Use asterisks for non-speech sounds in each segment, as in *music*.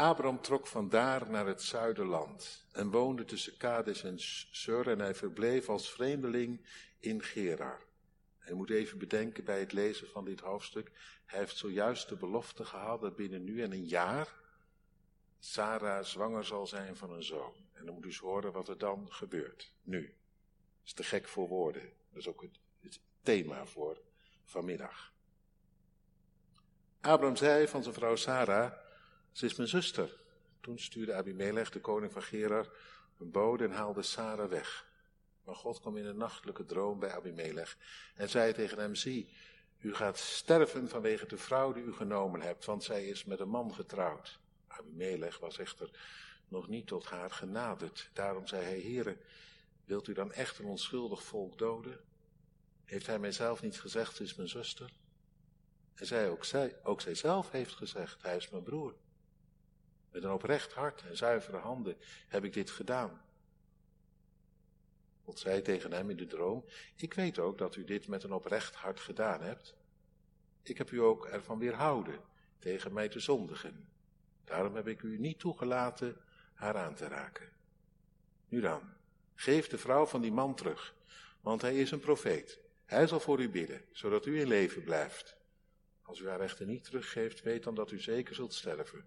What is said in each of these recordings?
Abram trok vandaar naar het zuiderland en woonde tussen Kades en Sur en hij verbleef als vreemdeling in Gerar. Je moet even bedenken bij het lezen van dit hoofdstuk, hij heeft zojuist de belofte gehad dat binnen nu en een jaar Sarah zwanger zal zijn van een zoon. En dan moet eens horen wat er dan gebeurt. Nu. Dat is te gek voor woorden. Dat is ook het, het thema voor vanmiddag. Abraham zei van zijn vrouw Sarah, ze is mijn zuster. Toen stuurde Abimelech, de koning van Gerar, een bode en haalde Sarah weg. Maar God kwam in een nachtelijke droom bij Abimelech en zei tegen hem, zie, u gaat sterven vanwege de vrouw die u genomen hebt, want zij is met een man getrouwd. Abimelech was echter nog niet tot haar genaderd. Daarom zei hij, heren, wilt u dan echt een onschuldig volk doden? Heeft hij mijzelf niet gezegd, ze is mijn zuster? En zij ook, zij, ook zij zelf heeft gezegd, hij is mijn broer. Met een oprecht hart en zuivere handen heb ik dit gedaan. God zei tegen hem in de droom, ik weet ook dat u dit met een oprecht hart gedaan hebt. Ik heb u ook ervan weerhouden tegen mij te zondigen. Daarom heb ik u niet toegelaten haar aan te raken. Nu dan, geef de vrouw van die man terug, want hij is een profeet. Hij zal voor u bidden, zodat u in leven blijft. Als u haar echter niet teruggeeft, weet dan dat u zeker zult sterven,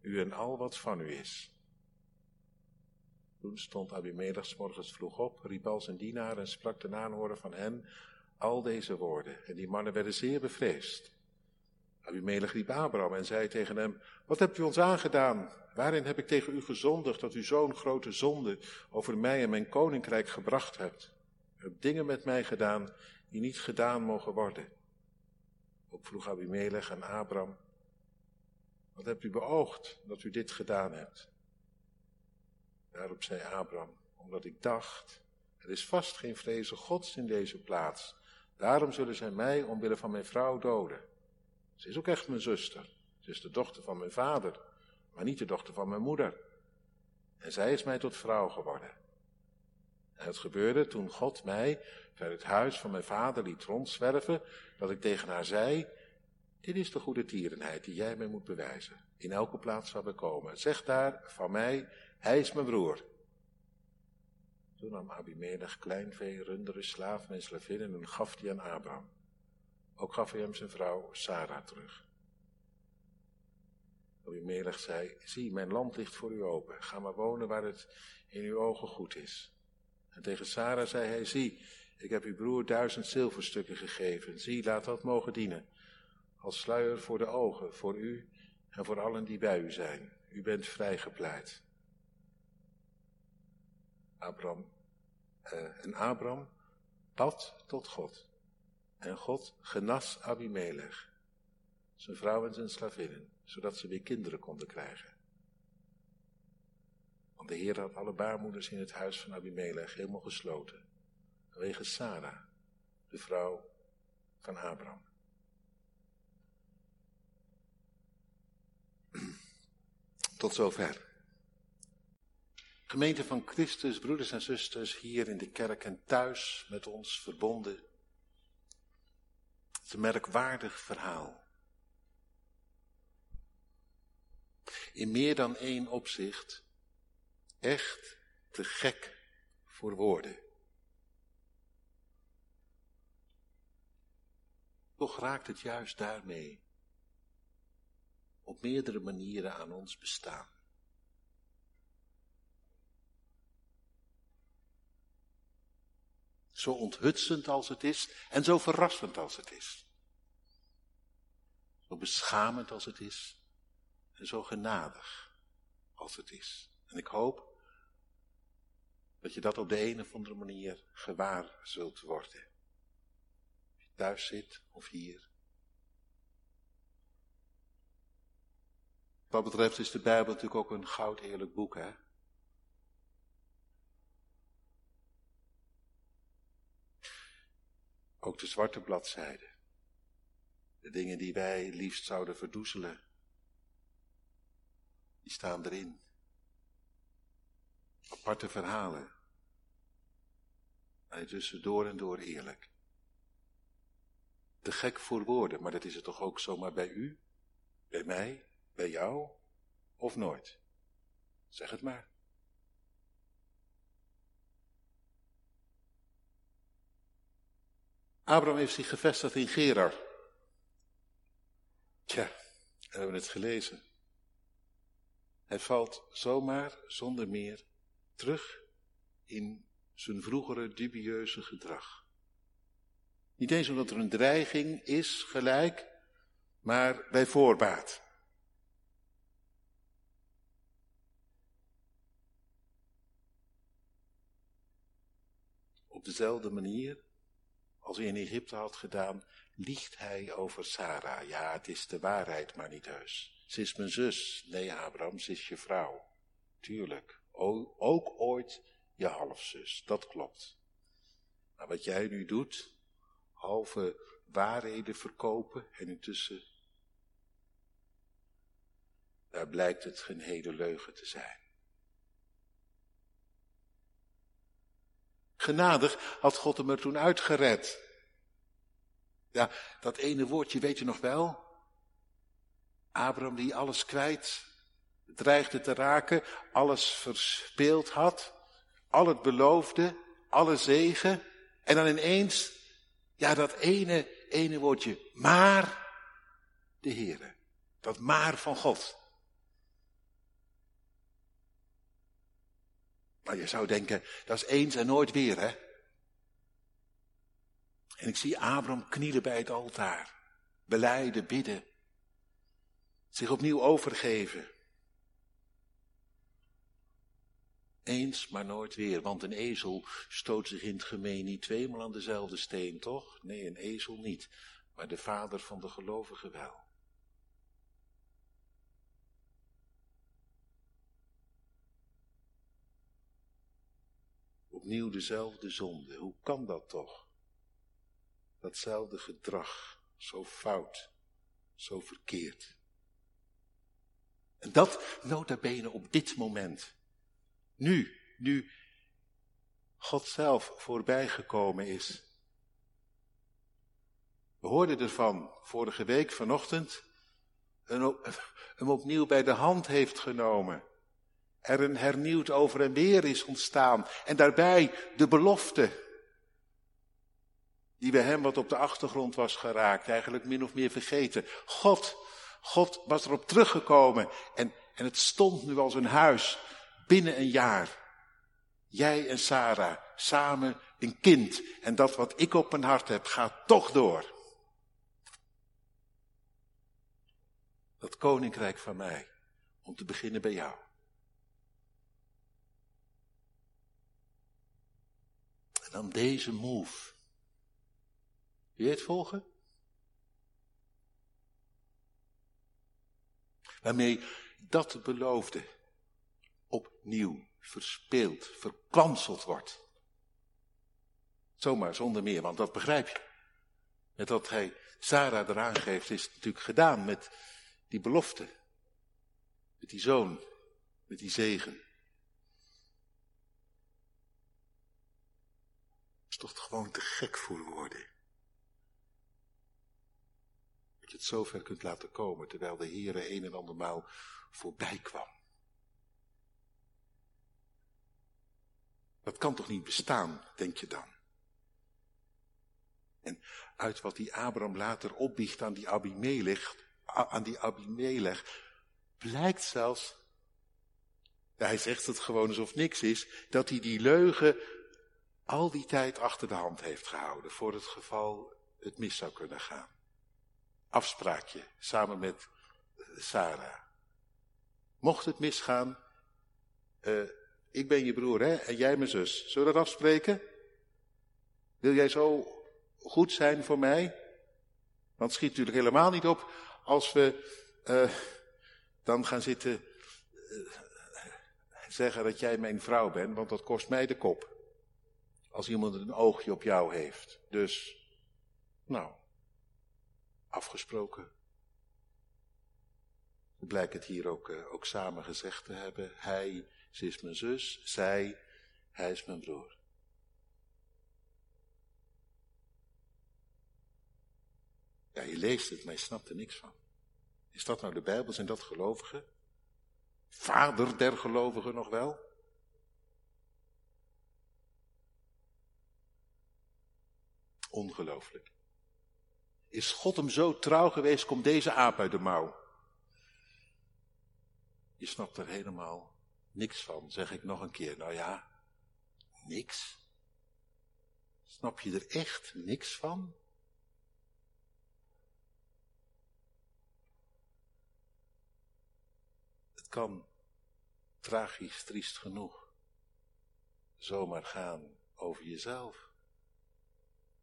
u en al wat van u is. Toen stond Abimelech morgens vroeg op, riep al zijn dienaar en sprak ten aanhoren van hen al deze woorden. En die mannen werden zeer bevreesd. Abimelech riep Abraham en zei tegen hem, wat hebt u ons aangedaan? Waarin heb ik tegen u gezondigd dat u zo'n grote zonde over mij en mijn koninkrijk gebracht hebt? U hebt dingen met mij gedaan die niet gedaan mogen worden. Ook vroeg Abimelech aan Abraham, wat hebt u beoogd dat u dit gedaan hebt? Daarop zei Abraham, omdat ik dacht, er is vast geen vrezen gods in deze plaats. Daarom zullen zij mij omwille van mijn vrouw doden. Ze is ook echt mijn zuster. Ze is de dochter van mijn vader, maar niet de dochter van mijn moeder. En zij is mij tot vrouw geworden. En het gebeurde toen God mij ver het huis van mijn vader liet rondzwerven, dat ik tegen haar zei, dit is de goede tierenheid die jij mij moet bewijzen, in elke plaats waar we komen. Zeg daar van mij, hij is mijn broer. Toen nam Abimelech kleinvee, runderen, slaven en slavinnen en gaf die aan Abraham. Ook gaf hij hem zijn vrouw Sarah terug. Abimelech zei, zie, mijn land ligt voor u open. Ga maar wonen waar het in uw ogen goed is. En tegen Sarah zei hij, zie, ik heb uw broer duizend zilverstukken gegeven. Zie, laat dat mogen dienen. Als sluier voor de ogen, voor u en voor allen die bij u zijn. U bent vrijgepleit. Abraham, uh, en Abraham bad tot God. En God genas Abimelech, zijn vrouw en zijn slavinnen, zodat ze weer kinderen konden krijgen. Want de Heer had alle baarmoeders in het huis van Abimelech helemaal gesloten. Vanwege Sarah, de vrouw van Abraham. Tot zover. Gemeente van Christus, broeders en zusters, hier in de kerk en thuis met ons verbonden. Het een merkwaardig verhaal. In meer dan één opzicht echt te gek voor woorden. Toch raakt het juist daarmee op meerdere manieren aan ons bestaan. Zo onthutsend als het is en zo verrassend als het is. Zo beschamend als het is en zo genadig als het is. En ik hoop dat je dat op de een of andere manier gewaar zult worden. Of je thuis zit of hier. Wat betreft is de Bijbel natuurlijk ook een goud eerlijk boek, hè? Ook de zwarte bladzijden. De dingen die wij liefst zouden verdoezelen. Die staan erin. Aparte verhalen. En tussen door en door eerlijk. Te gek voor woorden, maar dat is het toch ook zomaar bij u, bij mij, bij jou, of nooit? Zeg het maar. Abraham heeft zich gevestigd in Gerar. Tja, we hebben het gelezen. Hij valt zomaar, zonder meer, terug in zijn vroegere dubieuze gedrag. Niet eens omdat er een dreiging is, gelijk, maar bij voorbaat. Op dezelfde manier als hij in Egypte had gedaan, liegt hij over Sarah. Ja, het is de waarheid, maar niet heus. Ze is mijn zus. Nee, Abraham, ze is je vrouw. Tuurlijk. ook ooit je halfzus. Dat klopt. Maar wat jij nu doet, halve waarheden verkopen en intussen, daar blijkt het geen hele leugen te zijn. Genadig had God hem er toen uitgered. Ja, dat ene woordje weet je nog wel? Abraham die alles kwijt, dreigde te raken, alles verspeeld had, al het beloofde, alle zegen. En dan ineens, ja, dat ene, ene woordje, maar de Heere. Dat maar van God. Maar je zou denken, dat is eens en nooit weer, hè? En ik zie Abraham knielen bij het altaar, beleiden, bidden, zich opnieuw overgeven. Eens, maar nooit weer, want een ezel stoot zich in het gemeen niet tweemaal aan dezelfde steen, toch? Nee, een ezel niet, maar de vader van de gelovigen wel. Opnieuw dezelfde zonde, hoe kan dat toch? Datzelfde gedrag, zo fout, zo verkeerd. En dat nota bene op dit moment. Nu, nu God zelf voorbijgekomen is. We hoorden ervan vorige week vanochtend. Hem opnieuw bij de hand heeft genomen. Er een hernieuwd over en weer is ontstaan. En daarbij de belofte. Die bij hem wat op de achtergrond was geraakt. Eigenlijk min of meer vergeten. God, God was erop teruggekomen. En, en het stond nu als een huis binnen een jaar. Jij en Sarah, samen een kind. En dat wat ik op mijn hart heb, gaat toch door. Dat koninkrijk van mij, om te beginnen bij jou. Dan deze move. Wil je het volgen? Waarmee dat beloofde opnieuw verspeeld, verkwanseld wordt. Zomaar, zonder meer, want dat begrijp je. Met wat hij Sarah eraan geeft, is het natuurlijk gedaan met die belofte. Met die zoon, met die zegen. Het is toch gewoon te gek voor woorden. Dat je het zover kunt laten komen, terwijl de Heere een en andermaal voorbij kwam. Dat kan toch niet bestaan, denk je dan? En uit wat die Abraham later opbiecht aan die Abimelech, aan die Abimelech, blijkt zelfs, hij zegt het gewoon alsof niks is, dat hij die leugen al die tijd achter de hand heeft gehouden, voor het geval het mis zou kunnen gaan. Afspraakje, samen met Sarah. Mocht het misgaan, uh, ik ben je broer, hè, en jij mijn zus. Zullen we dat afspreken? Wil jij zo goed zijn voor mij? Want schiet natuurlijk helemaal niet op als we uh, dan gaan zitten zeggen dat jij mijn vrouw bent, want dat kost mij de kop. Als iemand een oogje op jou heeft. Dus, nou, afgesproken. Blijkt het hier ook, uh, ook samen gezegd te hebben. Hij ze is mijn zus, zij, hij is mijn broer. Ja, je leest het, maar je snapt er niks van. Is dat nou de Bijbel? Zijn dat gelovigen? Vader der gelovigen nog wel? Ongelooflijk. Is God hem zo trouw geweest, komt deze aap uit de mouw. Je snapt er helemaal niks van, zeg ik nog een keer. Nou ja, niks. Snap je er echt niks van? Het kan tragisch, triest genoeg zomaar gaan over jezelf.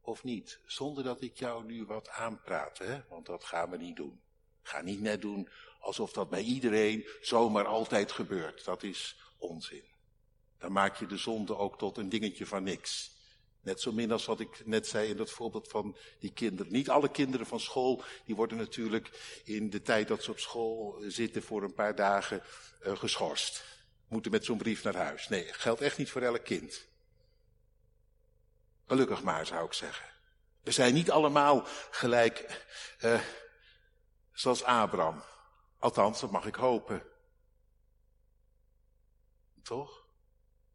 Of niet, zonder dat ik jou nu wat aanpraat, hè? want dat gaan we niet doen. Ga niet net doen alsof dat bij iedereen zomaar altijd gebeurt. Dat is onzin. Dan maak je de zonde ook tot een dingetje van niks. Net zo min als wat ik net zei in dat voorbeeld van die kinderen. Niet alle kinderen van school, die worden natuurlijk in de tijd dat ze op school zitten voor een paar dagen uh, geschorst. Moeten met zo'n brief naar huis. Nee, geldt echt niet voor elk kind. Gelukkig maar, zou ik zeggen. We zijn niet allemaal gelijk uh, zoals Abraham. Althans, dat mag ik hopen. Toch?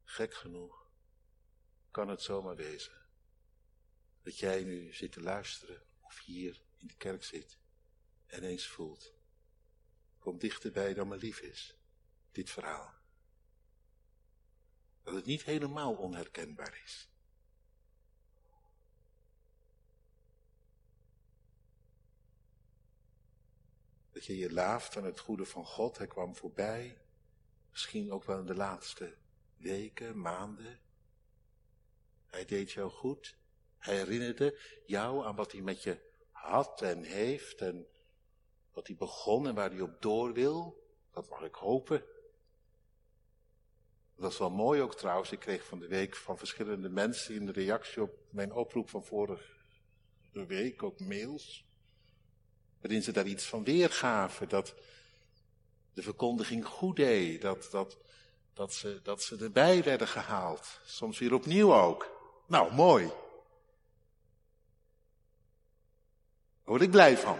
Gek genoeg kan het zomaar wezen. Dat jij nu zit te luisteren of hier in de kerk zit en eens voelt. Kom dichterbij dan me lief is, dit verhaal. Dat het niet helemaal onherkenbaar is. Je je aan het goede van God. Hij kwam voorbij. Misschien ook wel in de laatste weken, maanden. Hij deed jou goed. Hij herinnerde jou aan wat hij met je had en heeft en wat hij begon en waar hij op door wil. Dat mag ik hopen. Dat is wel mooi ook trouwens. Ik kreeg van de week van verschillende mensen in de reactie op mijn oproep van vorige week ook mails. Waarin ze daar iets van weergaven. Dat de verkondiging goed deed. Dat, dat, dat, ze, dat ze erbij werden gehaald. Soms weer opnieuw ook. Nou, mooi. Daar word ik blij van.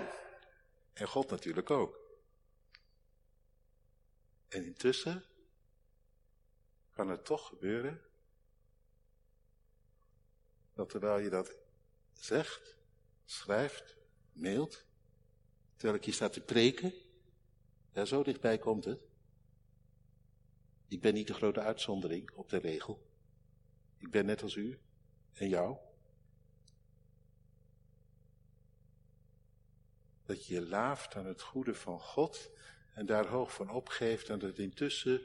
En God natuurlijk ook. En intussen kan het toch gebeuren dat terwijl je dat zegt, schrijft, mailt, terwijl ik hier sta te preken, ja, zo dichtbij komt het. Ik ben niet de grote uitzondering op de regel. Ik ben net als u en jou. Dat je laaft aan het goede van God en daar hoog van opgeeft en dat intussen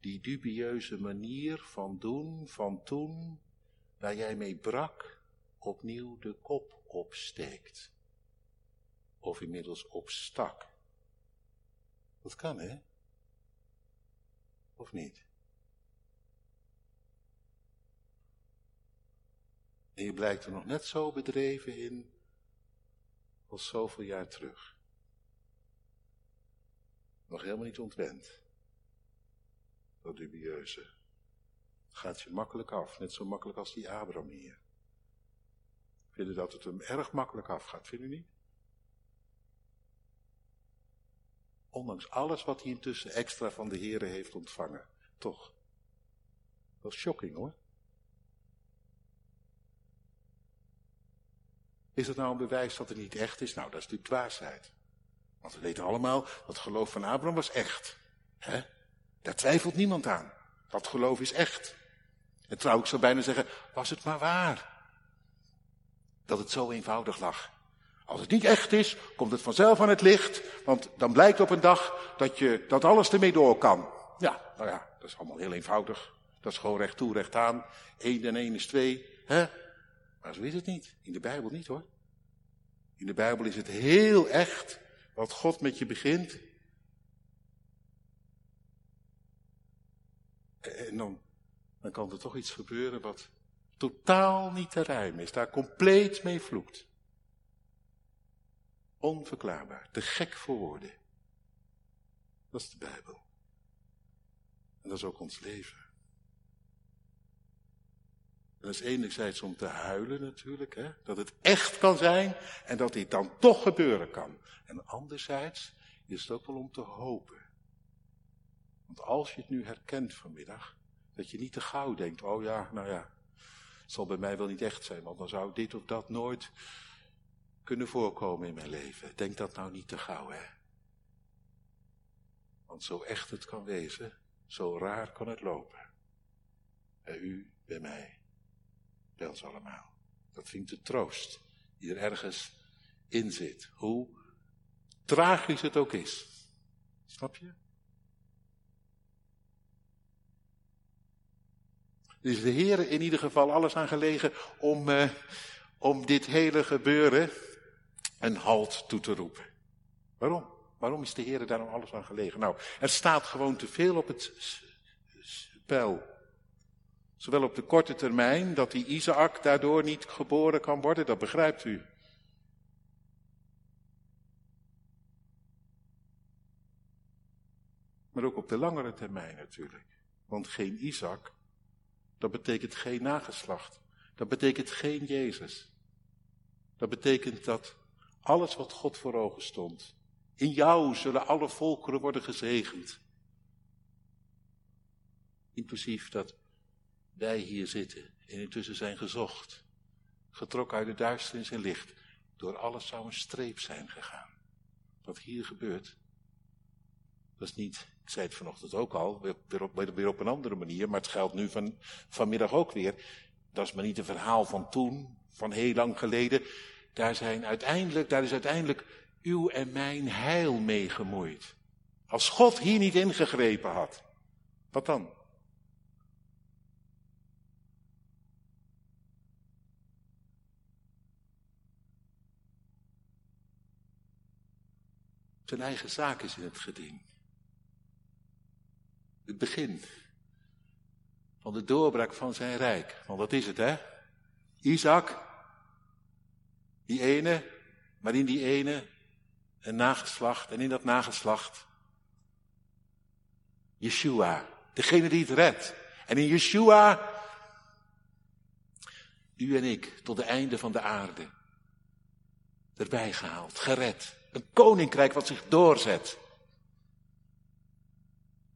die dubieuze manier van doen, van toen, waar jij mee brak, opnieuw de kop opsteekt. Of inmiddels opstak. Dat kan, hè? Of niet? En je blijkt er nog net zo bedreven in als zoveel jaar terug. Nog helemaal niet ontwend. Dat dubieuze. Gaat je makkelijk af, net zo makkelijk als die Abraham hier. Vinden dat het hem erg makkelijk afgaat, vindt u niet? Ondanks alles wat hij intussen extra van de Here heeft ontvangen. Toch. Dat is shocking hoor. Is het nou een bewijs dat het niet echt is? Nou, dat is natuurlijk dwaasheid. Want we weten allemaal, dat het geloof van Abraham was echt. Hè? Daar twijfelt niemand aan. Dat geloof is echt. En trouw, ik zou bijna zeggen, was het maar waar. Dat het zo eenvoudig lag. Als het niet echt is, komt het vanzelf aan het licht, want dan blijkt op een dag dat, je, dat alles ermee door kan. Ja, nou ja, dat is allemaal heel eenvoudig. Dat is gewoon recht toe, recht aan. 1 en 1 is 2. Hè? Maar zo is het niet. In de Bijbel niet hoor. In de Bijbel is het heel echt wat God met je begint. En dan, dan kan er toch iets gebeuren wat totaal niet te rijmen is. Daar compleet mee vloekt. Onverklaarbaar. Te gek voor woorden. Dat is de Bijbel. En dat is ook ons leven. En dat is enerzijds om te huilen natuurlijk, hè? dat het echt kan zijn en dat dit dan toch gebeuren kan. En anderzijds is het ook wel om te hopen. Want als je het nu herkent vanmiddag, dat je niet te gauw denkt, oh ja, nou ja, het zal bij mij wel niet echt zijn, want dan zou dit of dat nooit kunnen voorkomen in mijn leven. Denk dat nou niet te gauw, hè. Want zo echt het kan wezen, zo raar kan het lopen. Bij u, bij mij, bij ons allemaal. Dat vindt de troost die er ergens in zit. Hoe tragisch het ook is. Snap je? Is de Heer in ieder geval alles aan gelegen om, uh, om dit hele gebeuren een halt toe te roepen. Waarom? Waarom is de Heer daarom alles aan gelegen? Nou, er staat gewoon te veel op het spel. Zowel op de korte termijn, dat die Isaac daardoor niet geboren kan worden, dat begrijpt u. Maar ook op de langere termijn natuurlijk. Want geen Isaac, dat betekent geen nageslacht. Dat betekent geen Jezus. Dat betekent dat alles wat God voor ogen stond. In jou zullen alle volkeren worden gezegend. Inclusief dat wij hier zitten en intussen zijn gezocht. Getrokken uit de duisternis en licht. Door alles zou een streep zijn gegaan. Wat hier gebeurt, dat is niet, ik zei het vanochtend ook al, weer op, op een andere manier, maar het geldt nu van, vanmiddag ook weer. Dat is maar niet een verhaal van toen, van heel lang geleden. Daar, zijn uiteindelijk, daar is uiteindelijk uw en mijn heil mee gemoeid. Als God hier niet ingegrepen had, wat dan? Zijn eigen zaak is in het geding. Het begin van de doorbraak van zijn rijk. Want dat is het, hè? Isaac, die ene, maar in die ene een nageslacht. En in dat nageslacht Yeshua, degene die het redt. En in Yeshua, u en ik, tot de einde van de aarde. Erbij gehaald, gered. Een koninkrijk wat zich doorzet.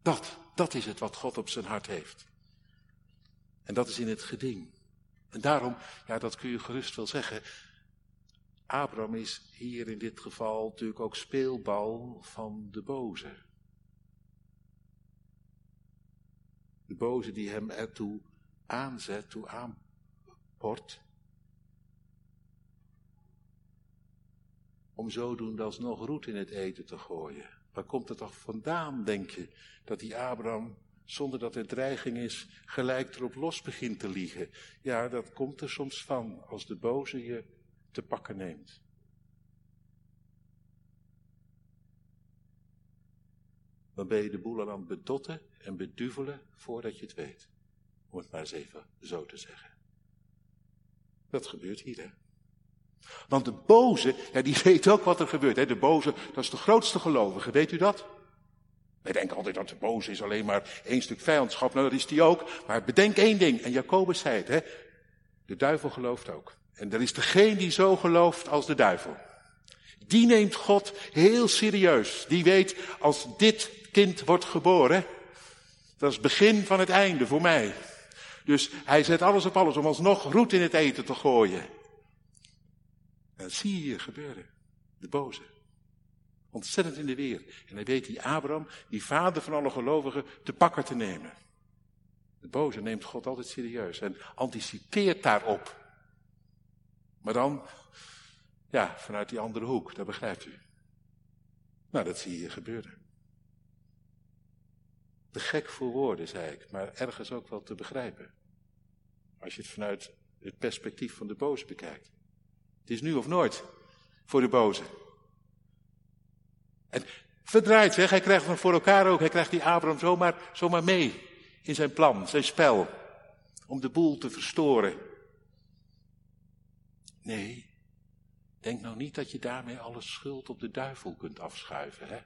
Dat, dat is het wat God op zijn hart heeft. En dat is in het geding. En daarom, ja, dat kun je gerust wel zeggen. Abraham is hier in dit geval natuurlijk ook speelbal van de boze. De boze die hem ertoe aanzet, toe aanport. Om zodoende alsnog roet in het eten te gooien. Waar komt het toch vandaan, denk je, dat die Abraham, zonder dat er dreiging is, gelijk erop los begint te liegen? Ja, dat komt er soms van, als de boze je te pakken neemt. Dan ben je de boel aan het bedotten en beduvelen voordat je het weet. Om het maar eens even zo te zeggen. Dat gebeurt hier, hè. Want de boze, ja, die *laughs* weet ook wat er gebeurt. Hè? De boze, dat is de grootste gelovige, weet u dat? Wij denken altijd dat de boze is alleen maar één stuk vijandschap. Nou, dat is die ook. Maar bedenk één ding. En Jacobus zei het, hè. De duivel gelooft ook. En er is degene die zo gelooft als de duivel. Die neemt God heel serieus. Die weet, als dit kind wordt geboren, dat is het begin van het einde voor mij. Dus hij zet alles op alles om alsnog roet in het eten te gooien. En dat zie je hier gebeuren. De boze. Ontzettend in de weer. En hij weet die Abraham, die vader van alle gelovigen, te pakken te nemen. De boze neemt God altijd serieus en anticipeert daarop. Maar dan, ja, vanuit die andere hoek, dat begrijpt u. Nou, dat zie je hier gebeuren. Te gek voor woorden, zei ik, maar ergens ook wel te begrijpen. Als je het vanuit het perspectief van de boze bekijkt. Het is nu of nooit voor de boze. En verdraait zeg, hij krijgt hem voor elkaar ook, hij krijgt die Abraham zomaar, zomaar mee in zijn plan, zijn spel, om de boel te verstoren. Nee, denk nou niet dat je daarmee alle schuld op de duivel kunt afschuiven, hè?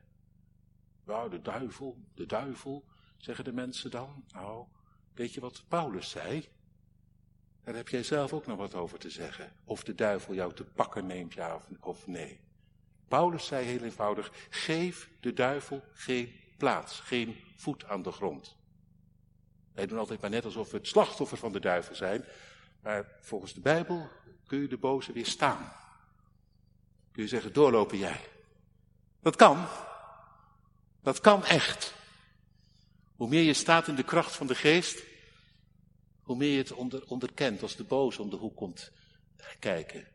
Nou, de duivel, de duivel, zeggen de mensen dan. Nou, weet je wat Paulus zei? Daar heb jij zelf ook nog wat over te zeggen. Of de duivel jou te pakken neemt, ja of, of nee. Paulus zei heel eenvoudig, geef de duivel geen plaats, geen voet aan de grond. Wij doen altijd maar net alsof we het slachtoffer van de duivel zijn. Maar volgens de Bijbel kun je de boze weerstaan. Kun je zeggen, doorlopen jij. Dat kan. Dat kan echt. Hoe meer je staat in de kracht van de geest, hoe meer je het onder, onderkent als de boze om de hoek komt kijken.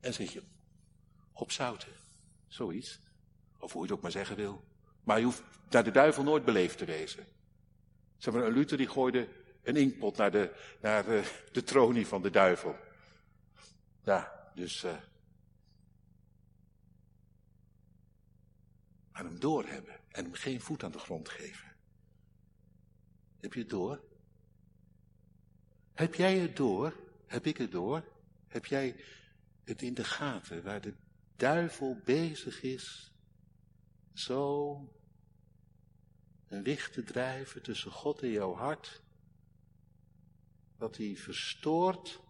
En zit je op zouten. Zoiets. Of hoe je het ook maar zeggen wil. Maar je hoeft naar de duivel nooit beleefd te wezen. Zeg maar, een Luther die gooide een inkpot naar de, naar de, de tronie van de duivel. Ja, dus. Uh, aan hem doorhebben en hem geen voet aan de grond geven. Heb je het door? Heb jij het door? Heb ik het door? Heb jij het in de gaten waar de duivel bezig is zo een wicht te drijven tussen God en jouw hart, dat hij verstoort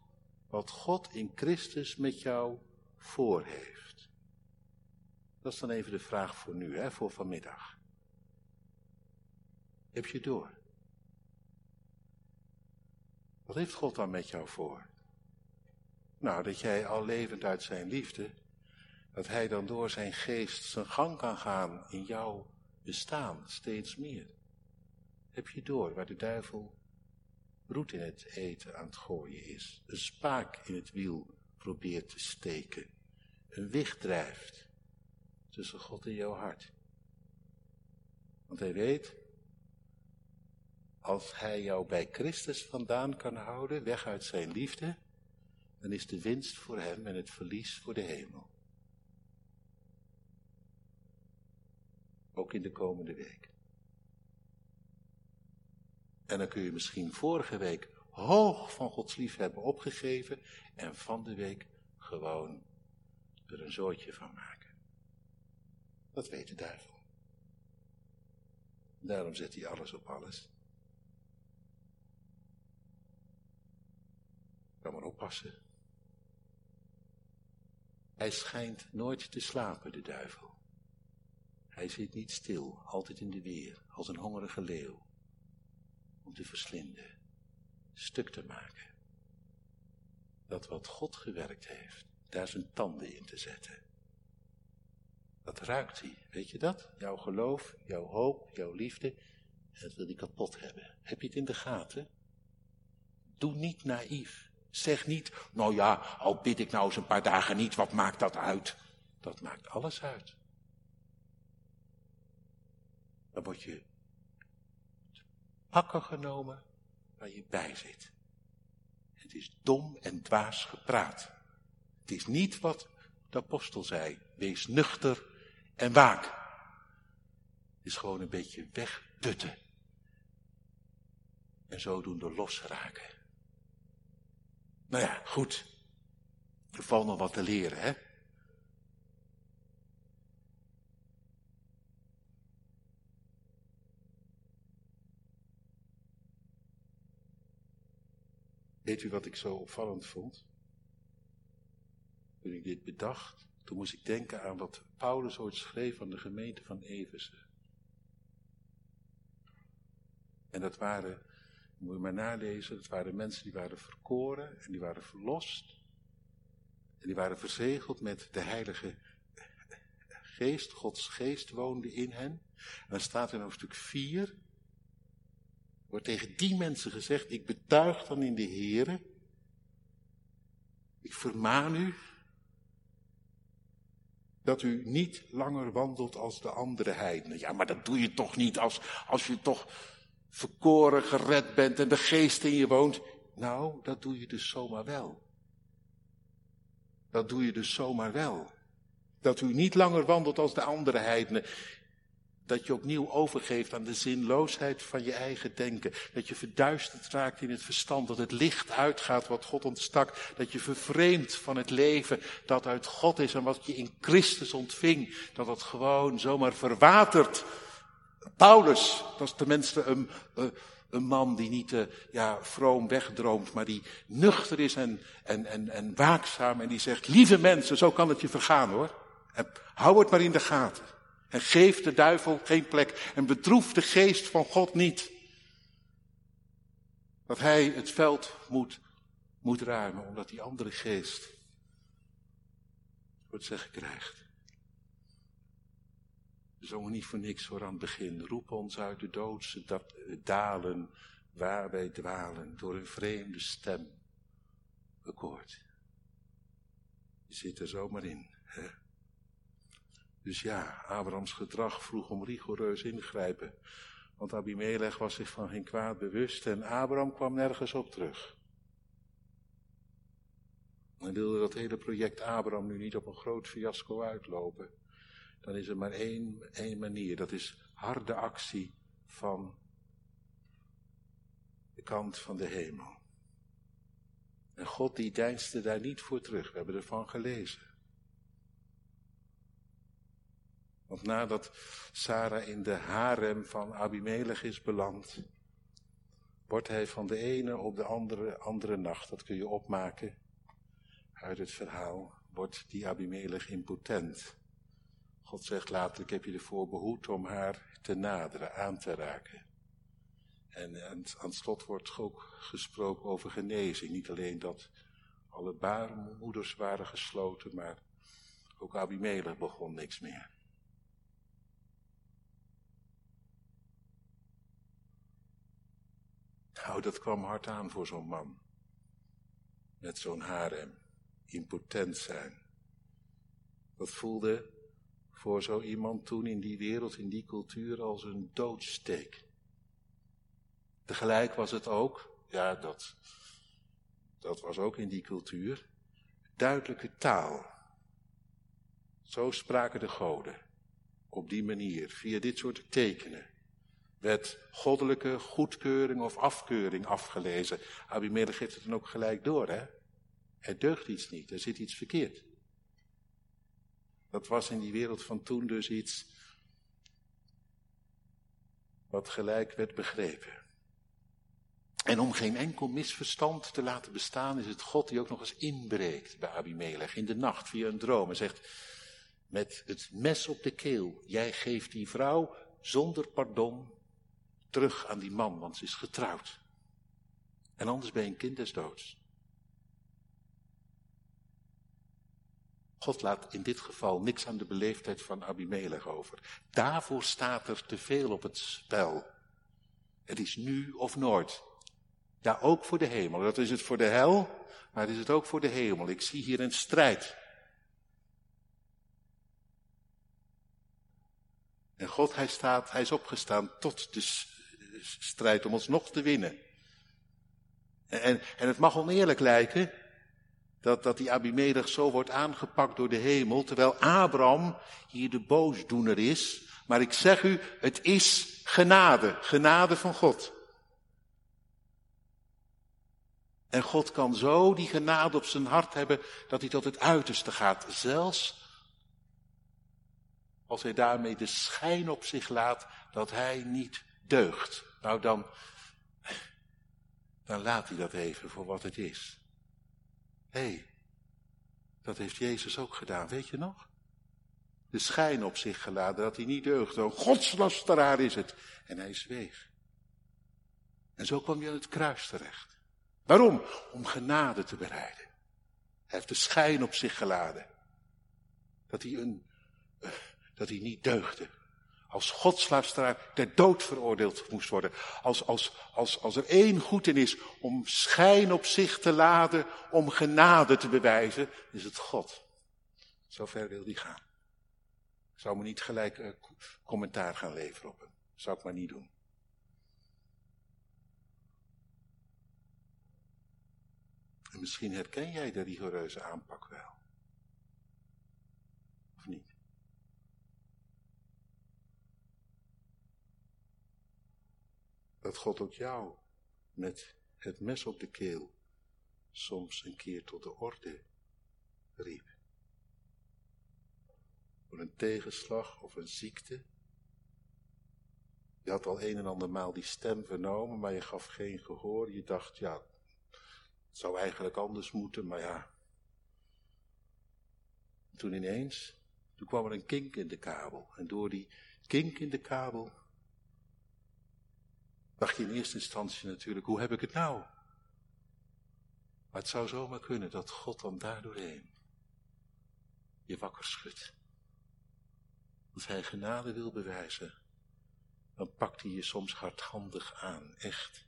wat God in Christus met jou voor heeft. Dat is dan even de vraag voor nu, hè, voor vanmiddag. Heb je door? Wat heeft God dan met jou voor? Nou, dat jij al levend uit zijn liefde, dat hij dan door zijn geest zijn gang kan gaan in jouw bestaan, steeds meer. Heb je door waar de duivel roet in het eten aan het gooien is, een spaak in het wiel probeert te steken, een wicht drijft tussen God en jouw hart. Want hij weet, als hij jou bij Christus vandaan kan houden, weg uit zijn liefde, dan is de winst voor hem en het verlies voor de hemel. Ook in de komende week. En dan kun je misschien vorige week hoog van Gods lief hebben opgegeven en van de week gewoon er een zootje van maken. Dat weet de duivel. Daarom zet hij alles op alles. Kan maar oppassen. Hij schijnt nooit te slapen, de duivel. Hij zit niet stil, altijd in de weer, als een hongerige leeuw. Om te verslinden, stuk te maken. Dat wat God gewerkt heeft, daar zijn tanden in te zetten. Dat ruikt hij, weet je dat? Jouw geloof, jouw hoop, jouw liefde, dat wil hij kapot hebben. Heb je het in de gaten? Doe niet naïef. Zeg niet, nou ja, al bid ik nou eens een paar dagen niet, wat maakt dat uit? Dat maakt alles uit. Dan word je pakken genomen waar je bij zit. Het is dom en dwaas gepraat. Het is niet wat de apostel zei. Wees nuchter en waak. Het is gewoon een beetje wegdutten. En zodoende losraken. Nou ja, goed. Er valt nog wat te leren, hè? Weet u wat ik zo opvallend vond? Toen ik dit bedacht, toen moest ik denken aan wat Paulus ooit schreef aan de gemeente van Efeze. En dat waren moet je maar nalezen. Het waren mensen die waren verkoren en die waren verlost. En die waren verzegeld met de heilige geest. Gods geest woonde in hen. En dan staat in hoofdstuk 4. Wordt tegen die mensen gezegd, ik betuig dan in de Here. Ik vermaan u dat u niet langer wandelt als de andere heidenen. Ja, maar dat doe je toch niet als, als je toch verkoren, gered bent en de geest in je woont. Nou, dat doe je dus zomaar wel. Dat doe je dus zomaar wel. Dat u niet langer wandelt als de andere heidenen. Dat je opnieuw overgeeft aan de zinloosheid van je eigen denken. Dat je verduisterd raakt in het verstand. Dat het licht uitgaat wat God ontstak. Dat je vervreemdt van het leven dat uit God is en wat je in Christus ontving. Dat het gewoon zomaar verwatert Paulus, dat is tenminste een, eh, een man die niet uh, ja, vroom wegdroomt, maar die nuchter is en, en, en, en waakzaam en die zegt, lieve mensen, zo kan het je vergaan hoor. En hou het maar in de gaten. En geef de duivel geen plek. En bedroef de geest van God niet. Dat hij het veld moet, moet ruimen, omdat die andere geest het zeggen krijgt. We zongen niet voor niks voor aan het begin. Roep ons uit de doodse dalen, waar wij dwalen, door een vreemde stem bekoord. Je zit er zomaar in. Hè? Dus ja, Abrahams gedrag vroeg om rigoureus ingrijpen. Want Abimelech was zich van geen kwaad bewust en Abraham kwam nergens op terug. En wilde dat hele project Abraham nu niet op een groot fiasco uitlopen, dan is er maar één, één manier. Dat is harde actie van de kant van de hemel. En God die deinsde daar niet voor terug. We hebben ervan gelezen. Want nadat Sarah in de harem van Abimelech is beland, wordt hij van de ene op de andere, andere nacht, dat kun je opmaken uit het verhaal, wordt die Abimelech impotent. God zegt later, ik heb je ervoor behoed om haar te naderen, aan te raken. En aan het slot wordt ook gesproken over genezing. Niet alleen dat alle baarmoeders waren gesloten, maar ook Abimelech begon niks meer. Nou, dat kwam hard aan voor zo'n man. Met zo'n harem. Impotent zijn. Dat voelde voor zo iemand toen in die wereld, in die cultuur, als een doodsteek. Tegelijk was het ook, ja, dat, dat was ook in die cultuur, duidelijke taal. Zo spraken de goden. Op die manier, via dit soort tekenen, werd goddelijke goedkeuring of afkeuring afgelezen. Abimelech geeft het dan ook gelijk door, hè? Er deugt iets niet, er zit iets verkeerd. Dat was in die wereld van toen dus iets wat gelijk werd begrepen. En om geen enkel misverstand te laten bestaan, is het God die ook nog eens inbreekt bij Abimelech in de nacht via een droom. En zegt, met het mes op de keel, jij geeft die vrouw zonder pardon terug aan die man, want ze is getrouwd. En anders ben je een kind des doods. God laat in dit geval niks aan de beleefdheid van Abimelech over. Daarvoor staat er te veel op het spel. Het is nu of nooit. Ja, ook voor de hemel. Dat is het voor de hel, maar is het ook voor de hemel. Ik zie hier een strijd. En God, hij, staat, hij is opgestaan tot de strijd om ons nog te winnen. En, en het mag oneerlijk lijken dat, dat die Abimelech zo wordt aangepakt door de hemel, terwijl Abraham hier de boosdoener is. Maar ik zeg u, het is genade, genade van God. En God kan zo die genade op zijn hart hebben dat hij tot het uiterste gaat. Zelfs als hij daarmee de schijn op zich laat dat hij niet deugt. Nou dan, dan laat hij dat even voor wat het is. Hé, hey, dat heeft Jezus ook gedaan, weet je nog? De schijn op zich geladen dat hij niet deugde. Een godslasteraar is het. En hij zweeg. En zo kwam hij aan het kruis terecht. Waarom? Om genade te bereiden. Hij heeft de schijn op zich geladen. Dat hij, een, uh, dat hij niet deugde. Als godslaafstraat ter dood veroordeeld moest worden. Als, als, als, als er één goed in is om schijn op zich te laden, om genade te bewijzen, is het God. Zover wil hij gaan. Ik zou me niet gelijk uh, commentaar gaan leveren op hem. Zou ik maar niet doen. En misschien herken jij de rigoureuze aanpak wel. Of niet? Dat God ook jou met het mes op de keel soms een keer tot de orde riep. Voor een tegenslag of een ziekte. Je had al een en ander maal die stem vernomen, maar je gaf geen gehoor. Je dacht, ja, het zou eigenlijk anders moeten, maar ja. Toen ineens Toen kwam er een kink in de kabel. En door die kink in de kabel dacht je in eerste instantie natuurlijk, hoe heb ik het nou? Maar het zou zomaar kunnen dat God dan daardoorheen je wakker schudt. Als hij genade wil bewijzen, dan pakt hij je soms hardhandig aan, echt.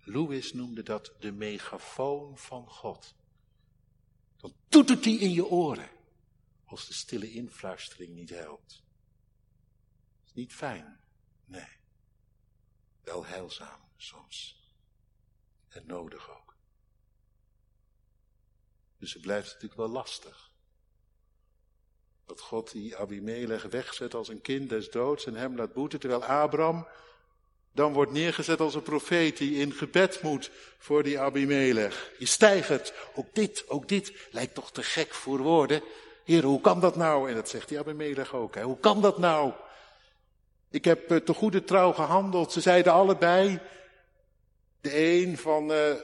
Louis noemde dat de megafoon van God. Dan toetert hij in je oren, als de stille influistering niet helpt. Is niet fijn, nee. Wel heilzaam soms. En nodig ook. Dus het blijft natuurlijk wel lastig. Dat God die Abimelech wegzet als een kind des doods en hem laat boeten, terwijl Abraham dan wordt neergezet als een profeet die in gebed moet voor die Abimelech. Je stijgt. Ook dit, ook dit lijkt toch te gek voor woorden. Heer, hoe kan dat nou? En dat zegt die Abimelech ook. Hè? Hoe kan dat nou? Ik heb uh, te goede trouw gehandeld. Ze zeiden allebei. De een van, uh,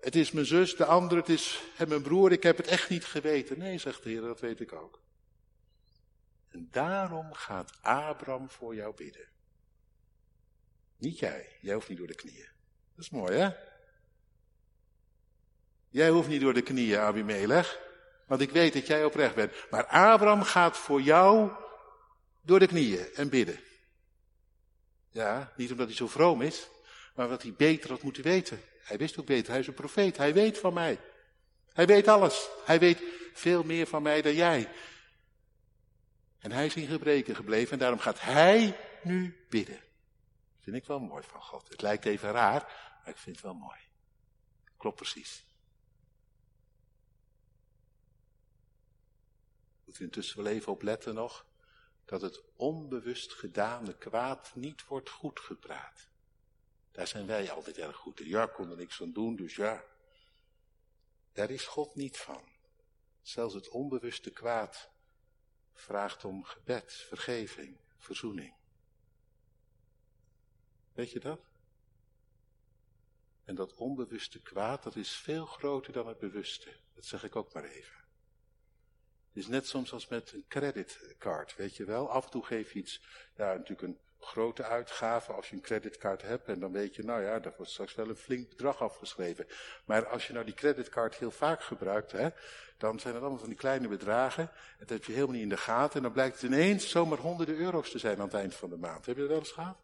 het is mijn zus, de ander, het is mijn broer. Ik heb het echt niet geweten. Nee, zegt de Heer, dat weet ik ook. En daarom gaat Abraham voor jou bidden. Niet jij. Jij hoeft niet door de knieën. Dat is mooi, hè? Jij hoeft niet door de knieën, Abimelech. Want ik weet dat jij oprecht bent. Maar Abraham gaat voor jou door de knieën en bidden. Ja, niet omdat hij zo vroom is, maar omdat hij beter had moeten weten. Hij wist ook beter, hij is een profeet, hij weet van mij. Hij weet alles. Hij weet veel meer van mij dan jij. En hij is in gebreken gebleven en daarom gaat hij nu bidden. Vind ik wel mooi van God. Het lijkt even raar, maar ik vind het wel mooi. Klopt precies. Moet u intussen wel even opletten nog, dat het onbewust gedane kwaad niet wordt goedgepraat. Daar zijn wij altijd erg goed in. Ja, kon er niks aan doen, dus ja. Daar is God niet van. Zelfs het onbewuste kwaad vraagt om gebed, vergeving, verzoening. Weet je dat? En dat onbewuste kwaad, dat is veel groter dan het bewuste. Dat zeg ik ook maar even. Het is net soms als met een creditcard, weet je wel. Af en toe geef je iets, ja, natuurlijk een grote uitgave als je een creditcard hebt. En dan weet je, nou ja, daar wordt straks wel een flink bedrag afgeschreven. Maar als je nou die creditcard heel vaak gebruikt, hè, dan zijn het allemaal van die kleine bedragen. En dat heb je helemaal niet in de gaten. En dan blijkt het ineens zomaar honderden euro's te zijn aan het eind van de maand. Heb je dat wel eens gehad?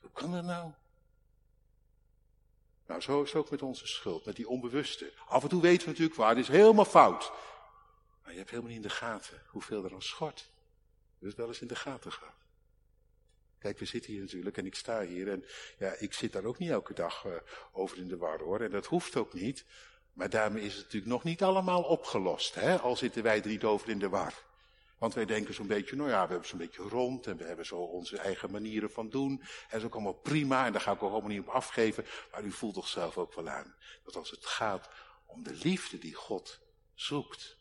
Hoe kan dat nou? Nou, zo is het ook met onze schuld, met die onbewuste. Af en toe weten we natuurlijk waar, het is helemaal fout. Je hebt helemaal niet in de gaten hoeveel er aan schort. Hebt wel eens in de gaten gehad. Kijk, we zitten hier natuurlijk en ik sta hier en ja, ik zit daar ook niet elke dag uh, over in de war hoor. En dat hoeft ook niet. Maar daarmee is het natuurlijk nog niet allemaal opgelost, hè? al zitten wij er niet over in de war. Want wij denken zo'n beetje, nou ja, we hebben zo'n beetje rond en we hebben zo onze eigen manieren van doen. En dat is ook allemaal prima en daar ga ik ook allemaal niet op afgeven. Maar u voelt toch zelf ook wel aan dat als het gaat om de liefde die God zoekt.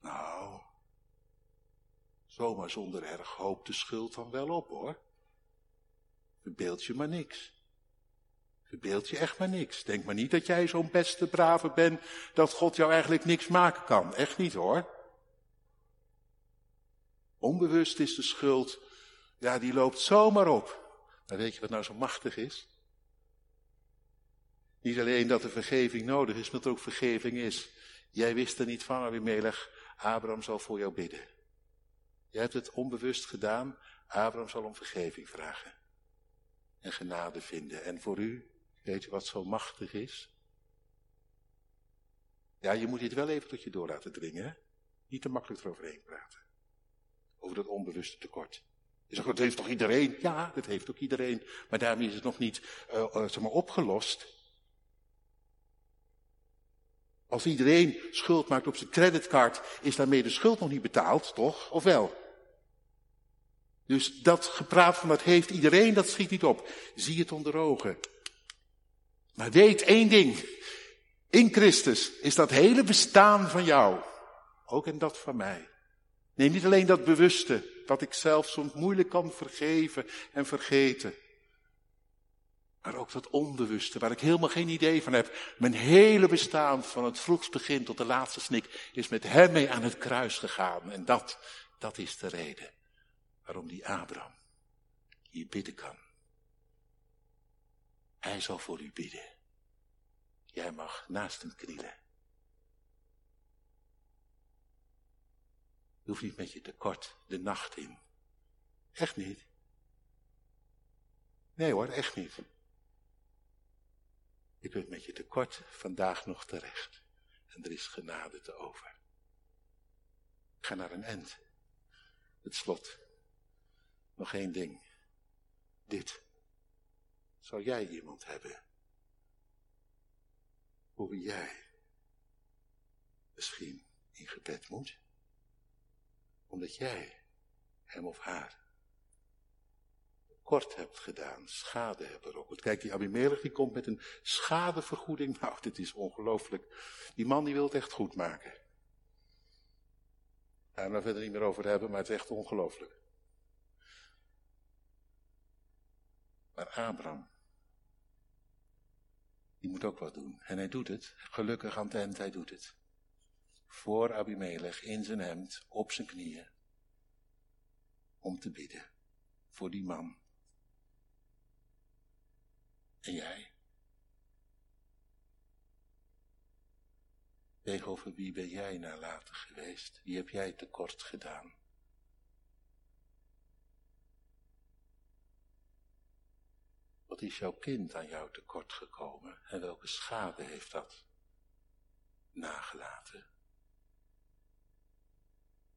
Nou, zomaar zonder erg hoop de schuld dan wel op hoor. Verbeeld je maar niks. Verbeeld je echt maar niks. Denk maar niet dat jij zo'n beste brave bent, dat God jou eigenlijk niks maken kan. Echt niet hoor. Onbewust is de schuld, ja, die loopt zomaar op. Maar weet je wat nou zo machtig is? Niet alleen dat er vergeving nodig is, maar dat er ook vergeving is. Jij wist er niet van, Abimelech. Abraham zal voor jou bidden. Jij hebt het onbewust gedaan. Abraham zal om vergeving vragen. En genade vinden. En voor u, weet je wat zo machtig is? Ja, je moet dit wel even tot je door laten dringen. Hè? Niet te makkelijk eroverheen praten. Over dat onbewuste tekort. Je zegt, dat heeft toch iedereen? Ja, dat heeft ook iedereen. Maar daarmee is het nog niet uh, zeg maar opgelost. Als iedereen schuld maakt op zijn creditcard, is daarmee de schuld nog niet betaald, toch? Of wel? Dus dat gepraat van dat heeft iedereen, dat schiet niet op. Zie het onder ogen. Maar weet één ding. In Christus is dat hele bestaan van jou. Ook in dat van mij. Neem niet alleen dat bewuste, dat ik zelf soms moeilijk kan vergeven en vergeten. Maar ook dat onbewuste, waar ik helemaal geen idee van heb. Mijn hele bestaan, van het vroegst begin tot de laatste snik, is met hem mee aan het kruis gegaan. En dat, dat is de reden waarom die Abraham hier bidden kan. Hij zal voor u bidden. Jij mag naast hem knielen. Je hoeft niet met je tekort de nacht in. Echt niet. Nee hoor, echt niet. Je kunt met je tekort vandaag nog terecht. En er is genade te over. ga naar een end. Het slot. Nog één ding. Dit. Zou jij iemand hebben? Hoe jij misschien in gebed moet? Omdat jij hem of haar kort hebt gedaan, schade hebt berokkend. Kijk, die Abimelech die komt met een schadevergoeding. *laughs* Nou, dit is ongelooflijk. Die man die wil het echt goed maken. Daar we verder niet meer over hebben, maar het is echt ongelooflijk. Maar Abraham, die moet ook wat doen. En hij doet het. Gelukkig aan het eind, hij doet het. Voor Abimelech, in zijn hemd, op zijn knieën. Om te bidden. Voor die man en jij? Tegenover wie ben jij nalatig geweest? Wie heb jij tekort gedaan? Wat is jouw kind aan jou tekort gekomen en welke schade heeft dat nagelaten?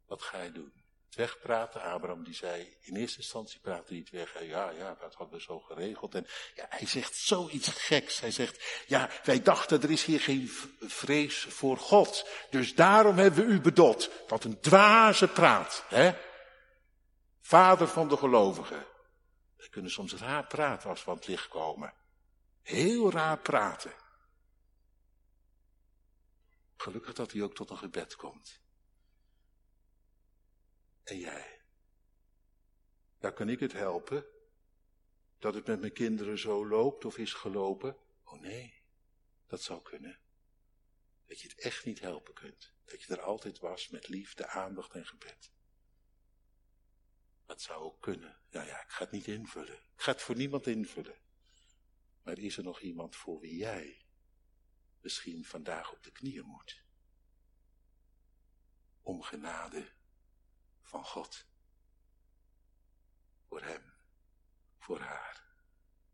Wat ga je doen? Wegpraten. Abraham die zei, in eerste instantie praatte hij het weg. Ja, ja, dat hadden we zo geregeld. En ja, hij zegt zoiets geks. Hij zegt, ja, wij dachten er is hier geen vrees voor God. Dus daarom hebben we u bedot. Wat een dwaze praat, hè? Vader van de gelovigen. We kunnen soms raar praten als we aan het licht komen. Heel raar praten. Gelukkig dat hij ook tot een gebed komt. En jij? Ja, kan ik het helpen? Dat het met mijn kinderen zo loopt of is gelopen? Oh nee, dat zou kunnen. Dat je het echt niet helpen kunt. Dat je er altijd was met liefde, aandacht en gebed. Dat zou ook kunnen. Ja, ja, ik ga het niet invullen. Ik ga het voor niemand invullen. Maar is er nog iemand voor wie jij misschien vandaag op de knieën moet? Om genade van God. Voor hem, voor haar.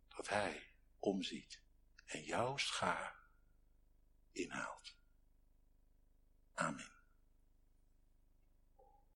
Dat hij omziet en jouw schaar inhaalt. Amen.